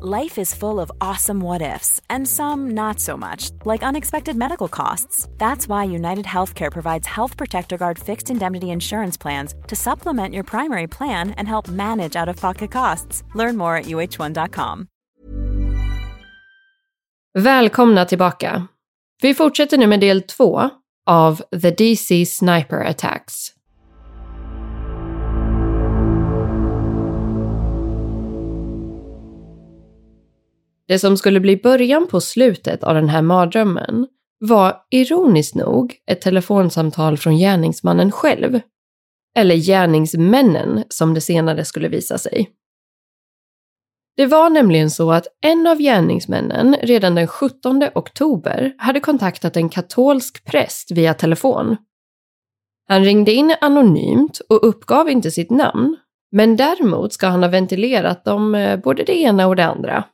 Life is full of awesome what ifs, and some not so much, like unexpected medical costs. That's why United Healthcare provides Health Protector Guard fixed indemnity insurance plans to supplement your primary plan and help manage out of pocket costs. Learn more at uh1.com. Välkomna tillbaka. Vi fortsätter nu med del två av The DC Sniper Attacks. Det som skulle bli början på slutet av den här mardrömmen var ironiskt nog ett telefonsamtal från gärningsmannen själv. Eller gärningsmännen som det senare skulle visa sig. Det var nämligen så att en av gärningsmännen redan den 17 oktober hade kontaktat en katolsk präst via telefon. Han ringde in anonymt och uppgav inte sitt namn, men däremot ska han ha ventilerat om eh, både det ena och det andra.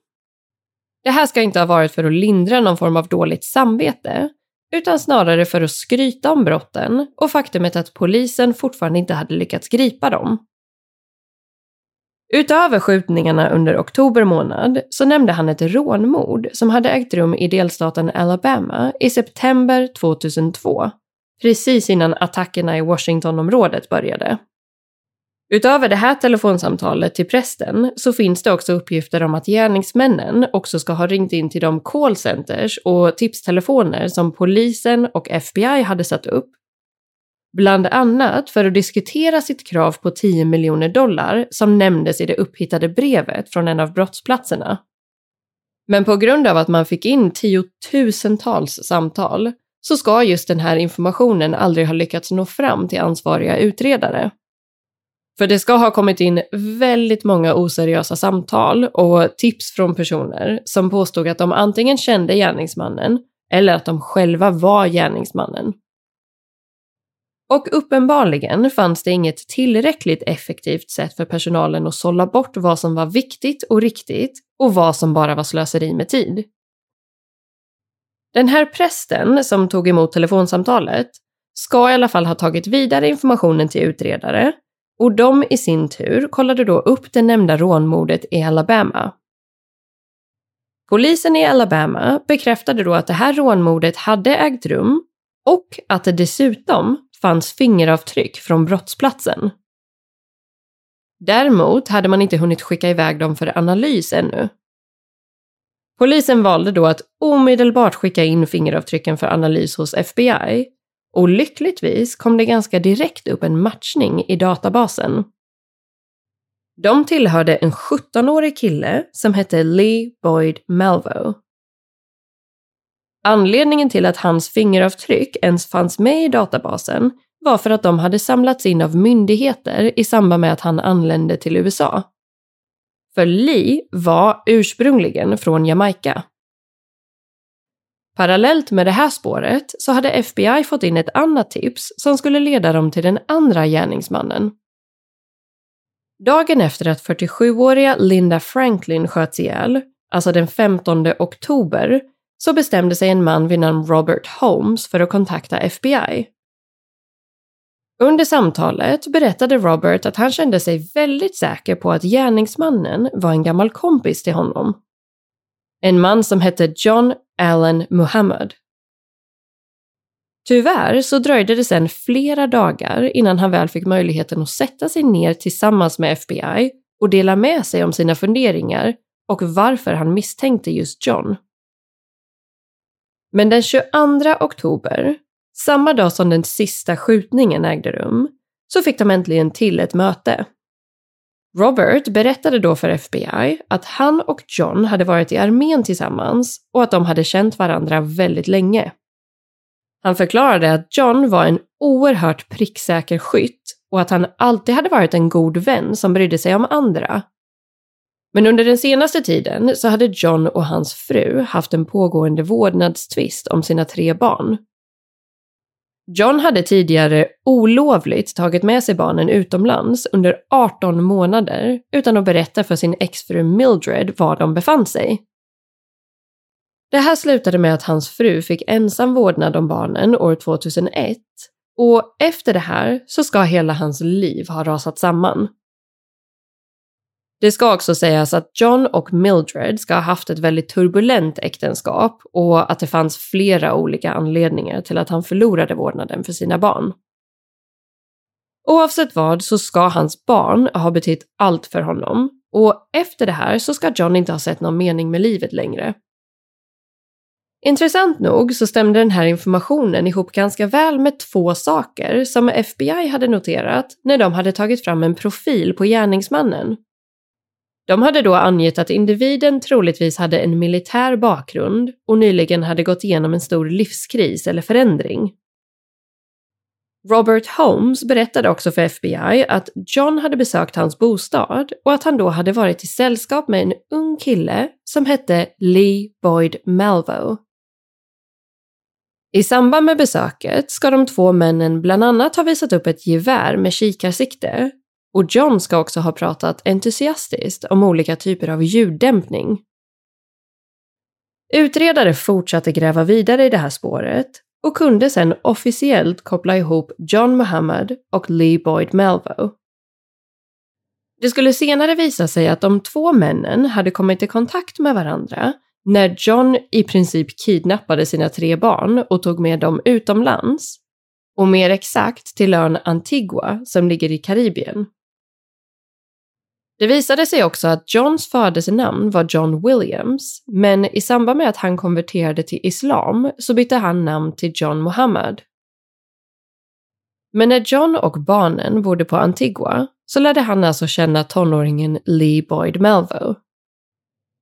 Det här ska inte ha varit för att lindra någon form av dåligt samvete, utan snarare för att skryta om brotten och faktumet att polisen fortfarande inte hade lyckats gripa dem. Utöver skjutningarna under oktober månad så nämnde han ett rånmord som hade ägt rum i delstaten Alabama i september 2002, precis innan attackerna i Washingtonområdet började. Utöver det här telefonsamtalet till prästen så finns det också uppgifter om att gärningsmännen också ska ha ringt in till de callcenters och tipstelefoner som polisen och FBI hade satt upp. Bland annat för att diskutera sitt krav på 10 miljoner dollar som nämndes i det upphittade brevet från en av brottsplatserna. Men på grund av att man fick in tiotusentals samtal så ska just den här informationen aldrig ha lyckats nå fram till ansvariga utredare. För det ska ha kommit in väldigt många oseriösa samtal och tips från personer som påstod att de antingen kände gärningsmannen eller att de själva var gärningsmannen. Och uppenbarligen fanns det inget tillräckligt effektivt sätt för personalen att sålla bort vad som var viktigt och riktigt och vad som bara var slöseri med tid. Den här prästen som tog emot telefonsamtalet ska i alla fall ha tagit vidare informationen till utredare och de i sin tur kollade då upp det nämnda rånmordet i Alabama. Polisen i Alabama bekräftade då att det här rånmordet hade ägt rum och att det dessutom fanns fingeravtryck från brottsplatsen. Däremot hade man inte hunnit skicka iväg dem för analys ännu. Polisen valde då att omedelbart skicka in fingeravtrycken för analys hos FBI och lyckligtvis kom det ganska direkt upp en matchning i databasen. De tillhörde en 17-årig kille som hette Lee Boyd Malvo. Anledningen till att hans fingeravtryck ens fanns med i databasen var för att de hade samlats in av myndigheter i samband med att han anlände till USA. För Lee var ursprungligen från Jamaica. Parallellt med det här spåret så hade FBI fått in ett annat tips som skulle leda dem till den andra gärningsmannen. Dagen efter att 47-åriga Linda Franklin sköts ihjäl, alltså den 15 oktober, så bestämde sig en man vid namn Robert Holmes för att kontakta FBI. Under samtalet berättade Robert att han kände sig väldigt säker på att gärningsmannen var en gammal kompis till honom. En man som hette John Alan Muhammad. Tyvärr så dröjde det sedan flera dagar innan han väl fick möjligheten att sätta sig ner tillsammans med FBI och dela med sig om sina funderingar och varför han misstänkte just John. Men den 22 oktober, samma dag som den sista skjutningen ägde rum, så fick de äntligen till ett möte. Robert berättade då för FBI att han och John hade varit i armén tillsammans och att de hade känt varandra väldigt länge. Han förklarade att John var en oerhört pricksäker skytt och att han alltid hade varit en god vän som brydde sig om andra. Men under den senaste tiden så hade John och hans fru haft en pågående vårdnadstvist om sina tre barn. John hade tidigare olovligt tagit med sig barnen utomlands under 18 månader utan att berätta för sin exfru Mildred var de befann sig. Det här slutade med att hans fru fick ensam vårdnad om barnen år 2001 och efter det här så ska hela hans liv ha rasat samman. Det ska också sägas att John och Mildred ska ha haft ett väldigt turbulent äktenskap och att det fanns flera olika anledningar till att han förlorade vårdnaden för sina barn. Oavsett vad så ska hans barn ha betytt allt för honom och efter det här så ska John inte ha sett någon mening med livet längre. Intressant nog så stämde den här informationen ihop ganska väl med två saker som FBI hade noterat när de hade tagit fram en profil på gärningsmannen. De hade då angett att individen troligtvis hade en militär bakgrund och nyligen hade gått igenom en stor livskris eller förändring. Robert Holmes berättade också för FBI att John hade besökt hans bostad och att han då hade varit i sällskap med en ung kille som hette Lee Boyd Malvo. I samband med besöket ska de två männen bland annat ha visat upp ett gevär med kikarsikte och John ska också ha pratat entusiastiskt om olika typer av ljuddämpning. Utredare fortsatte gräva vidare i det här spåret och kunde sedan officiellt koppla ihop John Muhammad och Lee Boyd Melvo. Det skulle senare visa sig att de två männen hade kommit i kontakt med varandra när John i princip kidnappade sina tre barn och tog med dem utomlands, och mer exakt till ön Antigua som ligger i Karibien. Det visade sig också att Johns födelsenamn var John Williams, men i samband med att han konverterade till islam så bytte han namn till John Muhammad. Men när John och barnen bodde på Antigua så lärde han alltså känna tonåringen Lee Boyd Melvo.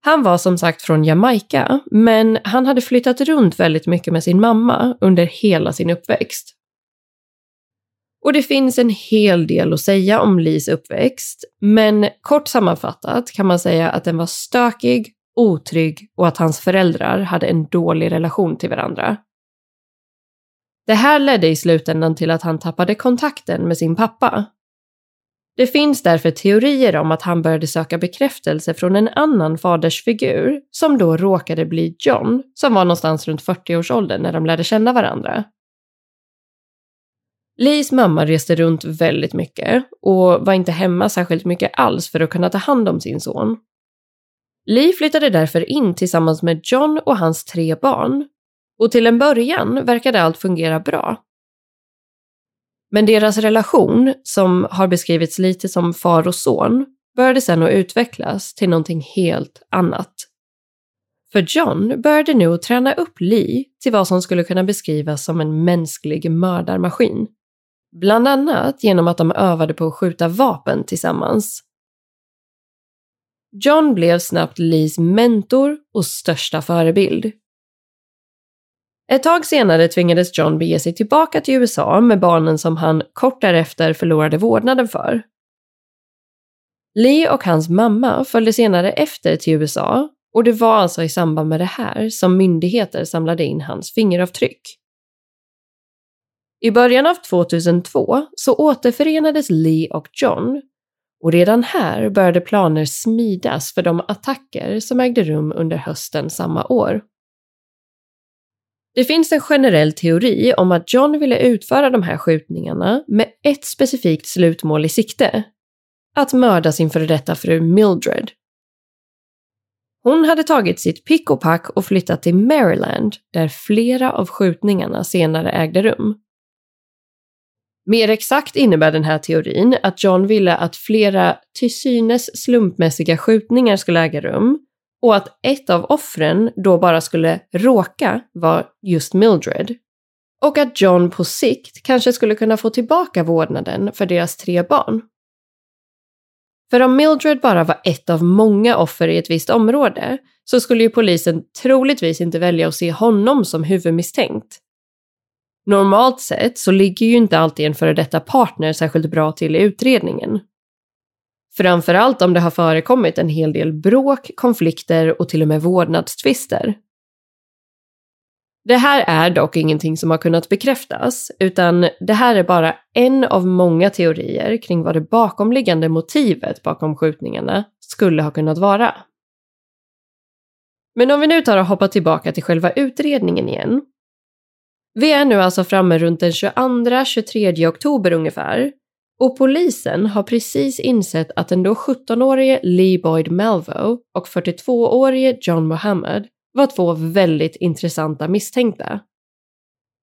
Han var som sagt från Jamaica, men han hade flyttat runt väldigt mycket med sin mamma under hela sin uppväxt. Och det finns en hel del att säga om Lis uppväxt, men kort sammanfattat kan man säga att den var stökig, otrygg och att hans föräldrar hade en dålig relation till varandra. Det här ledde i slutändan till att han tappade kontakten med sin pappa. Det finns därför teorier om att han började söka bekräftelse från en annan fadersfigur, som då råkade bli John, som var någonstans runt 40-årsåldern när de lärde känna varandra. Lees mamma reste runt väldigt mycket och var inte hemma särskilt mycket alls för att kunna ta hand om sin son. Lee flyttade därför in tillsammans med John och hans tre barn och till en början verkade allt fungera bra. Men deras relation, som har beskrivits lite som far och son, började sedan att utvecklas till någonting helt annat. För John började nu att träna upp Lee till vad som skulle kunna beskrivas som en mänsklig mördarmaskin. Bland annat genom att de övade på att skjuta vapen tillsammans. John blev snabbt Lees mentor och största förebild. Ett tag senare tvingades John bege sig tillbaka till USA med barnen som han kort därefter förlorade vårdnaden för. Lee och hans mamma följde senare efter till USA och det var alltså i samband med det här som myndigheter samlade in hans fingeravtryck. I början av 2002 så återförenades Lee och John och redan här började planer smidas för de attacker som ägde rum under hösten samma år. Det finns en generell teori om att John ville utföra de här skjutningarna med ett specifikt slutmål i sikte. Att mörda sin före detta fru Mildred. Hon hade tagit sitt pick och pack och flyttat till Maryland där flera av skjutningarna senare ägde rum. Mer exakt innebär den här teorin att John ville att flera till synes slumpmässiga skjutningar skulle äga rum och att ett av offren då bara skulle råka vara just Mildred. Och att John på sikt kanske skulle kunna få tillbaka vårdnaden för deras tre barn. För om Mildred bara var ett av många offer i ett visst område så skulle ju polisen troligtvis inte välja att se honom som huvudmisstänkt. Normalt sett så ligger ju inte alltid en före detta partner särskilt bra till i utredningen. Framförallt om det har förekommit en hel del bråk, konflikter och till och med vårdnadstvister. Det här är dock ingenting som har kunnat bekräftas, utan det här är bara en av många teorier kring vad det bakomliggande motivet bakom skjutningarna skulle ha kunnat vara. Men om vi nu tar och hoppar tillbaka till själva utredningen igen. Vi är nu alltså framme runt den 22-23 oktober ungefär och polisen har precis insett att den då 17-årige Lee Boyd Melvo och 42-årige John Mohammed var två väldigt intressanta misstänkta.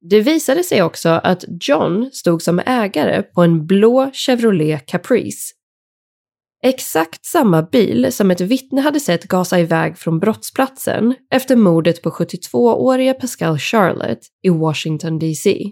Det visade sig också att John stod som ägare på en blå Chevrolet Caprice. Exakt samma bil som ett vittne hade sett gasa iväg från brottsplatsen efter mordet på 72-åriga Pascal Charlotte i Washington DC.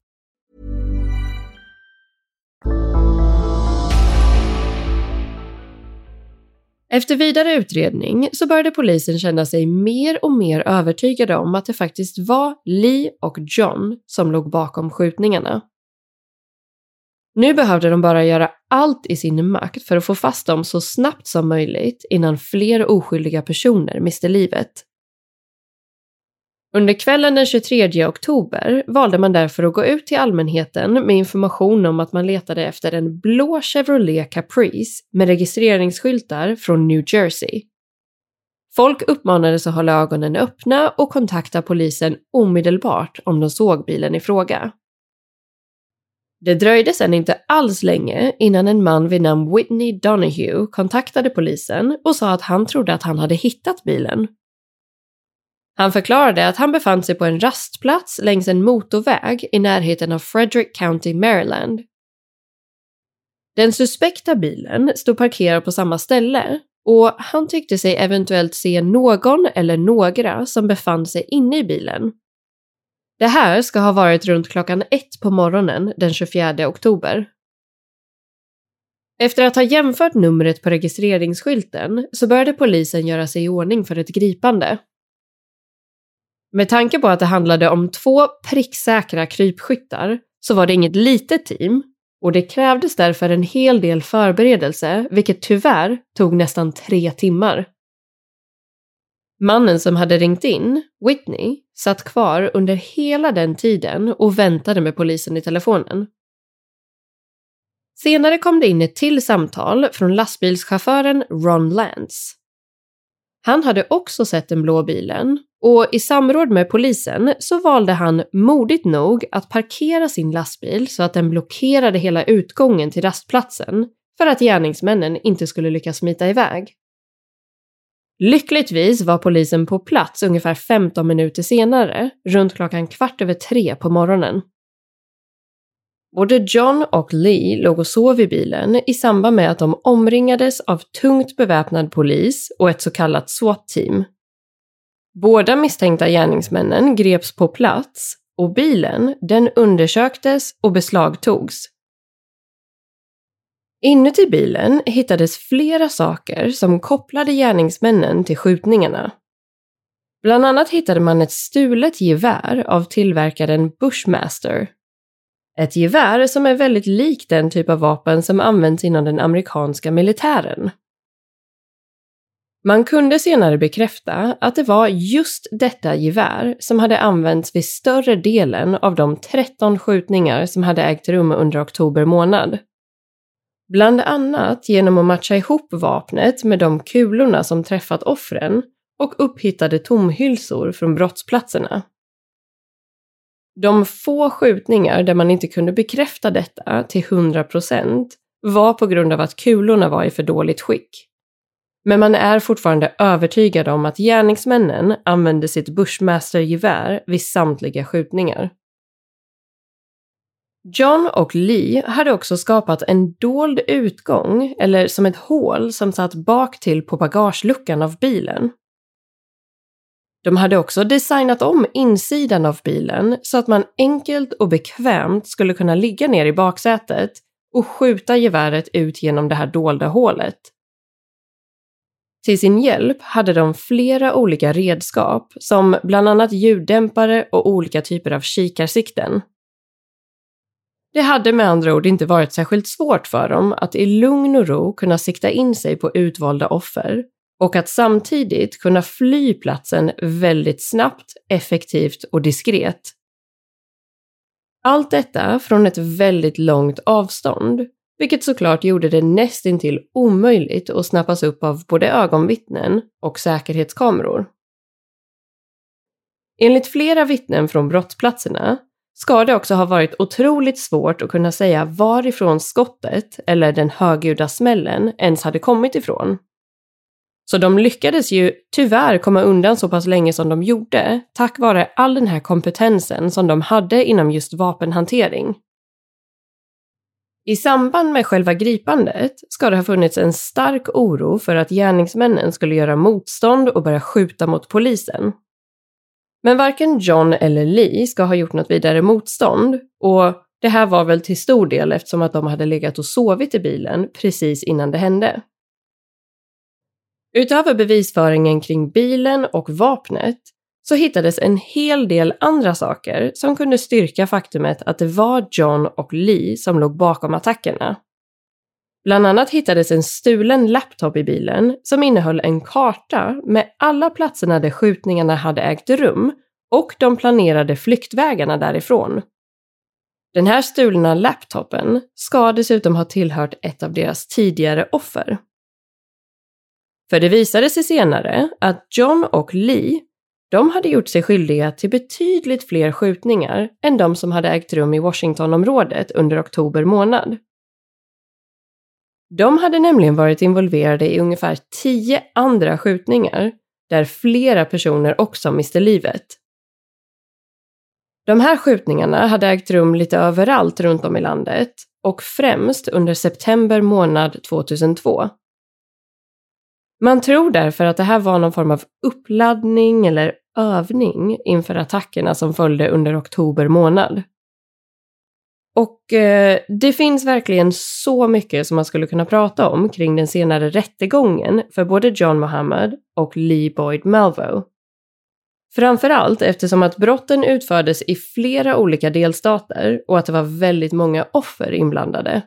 Efter vidare utredning så började polisen känna sig mer och mer övertygade om att det faktiskt var Lee och John som låg bakom skjutningarna. Nu behövde de bara göra allt i sin makt för att få fast dem så snabbt som möjligt innan fler oskyldiga personer miste livet. Under kvällen den 23 oktober valde man därför att gå ut till allmänheten med information om att man letade efter en blå Chevrolet Caprice med registreringsskyltar från New Jersey. Folk uppmanades att hålla ögonen öppna och kontakta polisen omedelbart om de såg bilen i fråga. Det dröjde sedan inte alls länge innan en man vid namn Whitney Donahue kontaktade polisen och sa att han trodde att han hade hittat bilen. Han förklarade att han befann sig på en rastplats längs en motorväg i närheten av Frederick County, Maryland. Den suspekta bilen stod parkerad på samma ställe och han tyckte sig eventuellt se någon eller några som befann sig inne i bilen. Det här ska ha varit runt klockan ett på morgonen den 24 oktober. Efter att ha jämfört numret på registreringsskylten så började polisen göra sig i ordning för ett gripande. Med tanke på att det handlade om två pricksäkra krypskyttar så var det inget litet team och det krävdes därför en hel del förberedelse, vilket tyvärr tog nästan tre timmar. Mannen som hade ringt in, Whitney, satt kvar under hela den tiden och väntade med polisen i telefonen. Senare kom det in ett till samtal från lastbilschauffören Ron Lance. Han hade också sett den blå bilen och i samråd med polisen så valde han modigt nog att parkera sin lastbil så att den blockerade hela utgången till rastplatsen för att gärningsmännen inte skulle lyckas smita iväg. Lyckligtvis var polisen på plats ungefär 15 minuter senare, runt klockan kvart över tre på morgonen. Både John och Lee låg och sov i bilen i samband med att de omringades av tungt beväpnad polis och ett så kallat SWAT-team. Båda misstänkta gärningsmännen greps på plats och bilen, den undersöktes och beslagtogs. Inuti bilen hittades flera saker som kopplade gärningsmännen till skjutningarna. Bland annat hittade man ett stulet gevär av tillverkaren Bushmaster ett gevär som är väldigt likt den typ av vapen som används inom den amerikanska militären. Man kunde senare bekräfta att det var just detta gevär som hade använts vid större delen av de 13 skjutningar som hade ägt rum under oktober månad. Bland annat genom att matcha ihop vapnet med de kulorna som träffat offren och upphittade tomhylsor från brottsplatserna. De få skjutningar där man inte kunde bekräfta detta till 100% var på grund av att kulorna var i för dåligt skick. Men man är fortfarande övertygad om att gärningsmännen använde sitt Bushmaster-gevär vid samtliga skjutningar. John och Lee hade också skapat en dold utgång, eller som ett hål som satt bak till på bagageluckan av bilen. De hade också designat om insidan av bilen så att man enkelt och bekvämt skulle kunna ligga ner i baksätet och skjuta geväret ut genom det här dolda hålet. Till sin hjälp hade de flera olika redskap som bland annat ljuddämpare och olika typer av kikarsikten. Det hade med andra ord inte varit särskilt svårt för dem att i lugn och ro kunna sikta in sig på utvalda offer och att samtidigt kunna fly platsen väldigt snabbt, effektivt och diskret. Allt detta från ett väldigt långt avstånd, vilket såklart gjorde det nästintill omöjligt att snappas upp av både ögonvittnen och säkerhetskameror. Enligt flera vittnen från brottsplatserna ska det också ha varit otroligt svårt att kunna säga varifrån skottet, eller den högljudda smällen, ens hade kommit ifrån. Så de lyckades ju tyvärr komma undan så pass länge som de gjorde, tack vare all den här kompetensen som de hade inom just vapenhantering. I samband med själva gripandet ska det ha funnits en stark oro för att gärningsmännen skulle göra motstånd och börja skjuta mot polisen. Men varken John eller Lee ska ha gjort något vidare motstånd och det här var väl till stor del eftersom att de hade legat och sovit i bilen precis innan det hände. Utöver bevisföringen kring bilen och vapnet så hittades en hel del andra saker som kunde styrka faktumet att det var John och Lee som låg bakom attackerna. Bland annat hittades en stulen laptop i bilen som innehöll en karta med alla platserna där skjutningarna hade ägt rum och de planerade flyktvägarna därifrån. Den här stulna laptopen ska dessutom ha tillhört ett av deras tidigare offer. För det visade sig senare att John och Lee, de hade gjort sig skyldiga till betydligt fler skjutningar än de som hade ägt rum i Washingtonområdet under oktober månad. De hade nämligen varit involverade i ungefär tio andra skjutningar där flera personer också miste livet. De här skjutningarna hade ägt rum lite överallt runt om i landet och främst under september månad 2002. Man tror därför att det här var någon form av uppladdning eller övning inför attackerna som följde under oktober månad. Och eh, det finns verkligen så mycket som man skulle kunna prata om kring den senare rättegången för både John Muhammad och Lee Boyd Malvo. Framförallt eftersom att brotten utfördes i flera olika delstater och att det var väldigt många offer inblandade.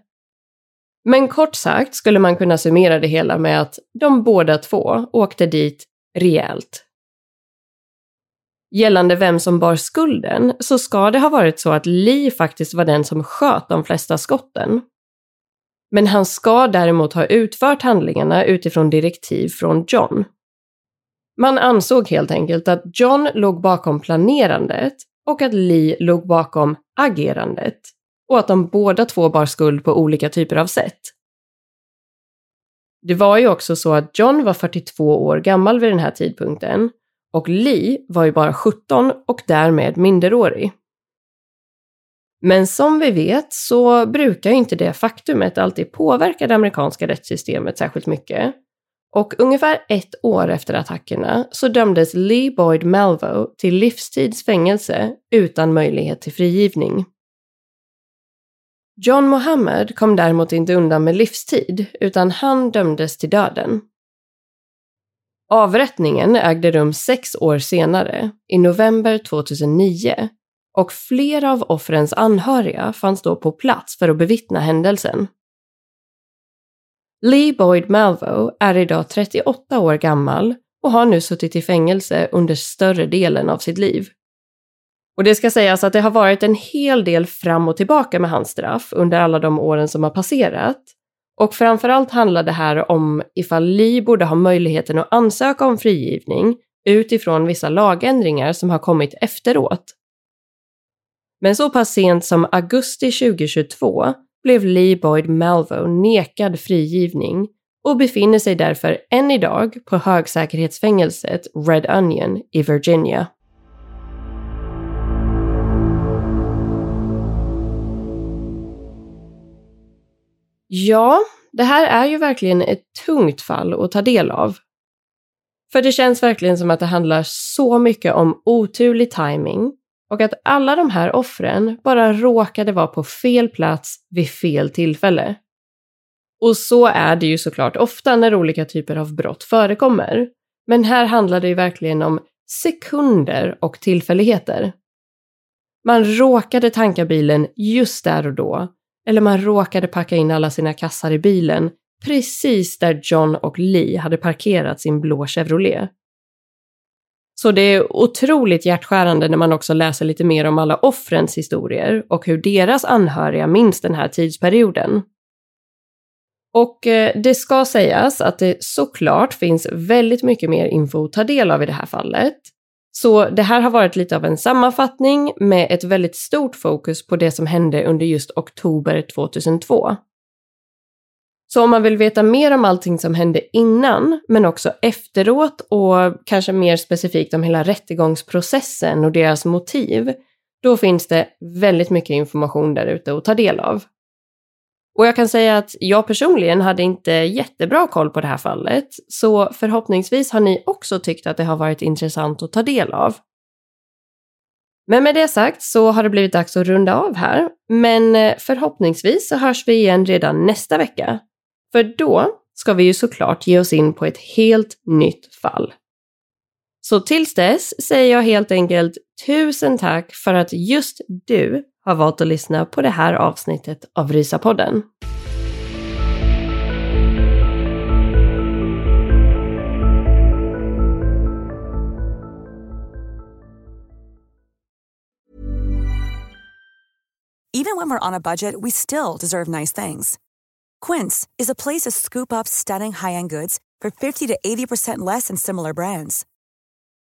Men kort sagt skulle man kunna summera det hela med att de båda två åkte dit rejält. Gällande vem som bar skulden så ska det ha varit så att Lee faktiskt var den som sköt de flesta skotten. Men han ska däremot ha utfört handlingarna utifrån direktiv från John. Man ansåg helt enkelt att John låg bakom planerandet och att Lee låg bakom agerandet och att de båda två bar skuld på olika typer av sätt. Det var ju också så att John var 42 år gammal vid den här tidpunkten och Lee var ju bara 17 och därmed minderårig. Men som vi vet så brukar inte det faktumet alltid påverka det amerikanska rättssystemet särskilt mycket. Och ungefär ett år efter attackerna så dömdes Lee Boyd Malvo till livstids fängelse utan möjlighet till frigivning. John Mohammed kom däremot inte undan med livstid, utan han dömdes till döden. Avrättningen ägde rum sex år senare, i november 2009, och flera av offrens anhöriga fanns då på plats för att bevittna händelsen. Lee Boyd Malvo är idag 38 år gammal och har nu suttit i fängelse under större delen av sitt liv. Och det ska sägas att det har varit en hel del fram och tillbaka med hans straff under alla de åren som har passerat. Och framförallt handlar det här om ifall Lee borde ha möjligheten att ansöka om frigivning utifrån vissa lagändringar som har kommit efteråt. Men så pass sent som augusti 2022 blev Lee Boyd Malvo nekad frigivning och befinner sig därför än idag på högsäkerhetsfängelset Red Onion i Virginia. Ja, det här är ju verkligen ett tungt fall att ta del av. För det känns verkligen som att det handlar så mycket om oturlig timing och att alla de här offren bara råkade vara på fel plats vid fel tillfälle. Och så är det ju såklart ofta när olika typer av brott förekommer. Men här handlar det ju verkligen om sekunder och tillfälligheter. Man råkade tanka bilen just där och då eller man råkade packa in alla sina kassar i bilen precis där John och Lee hade parkerat sin blå Chevrolet. Så det är otroligt hjärtskärande när man också läser lite mer om alla offrens historier och hur deras anhöriga minns den här tidsperioden. Och eh, det ska sägas att det såklart finns väldigt mycket mer info att ta del av i det här fallet. Så det här har varit lite av en sammanfattning med ett väldigt stort fokus på det som hände under just oktober 2002. Så om man vill veta mer om allting som hände innan, men också efteråt och kanske mer specifikt om hela rättegångsprocessen och deras motiv, då finns det väldigt mycket information där ute att ta del av. Och jag kan säga att jag personligen hade inte jättebra koll på det här fallet, så förhoppningsvis har ni också tyckt att det har varit intressant att ta del av. Men med det sagt så har det blivit dags att runda av här, men eh, förhoppningsvis så hörs vi igen redan nästa vecka. För då ska vi ju såklart ge oss in på ett helt nytt fall. Så tills dess säger jag helt enkelt tusen tack för att just du har valt att lyssna på det här avsnittet av Rysapodden. Even when we're on a budget we still deserve nice things. Quince is a place to scoop up stunning high-end goods for 50 to 80% less than similar brands.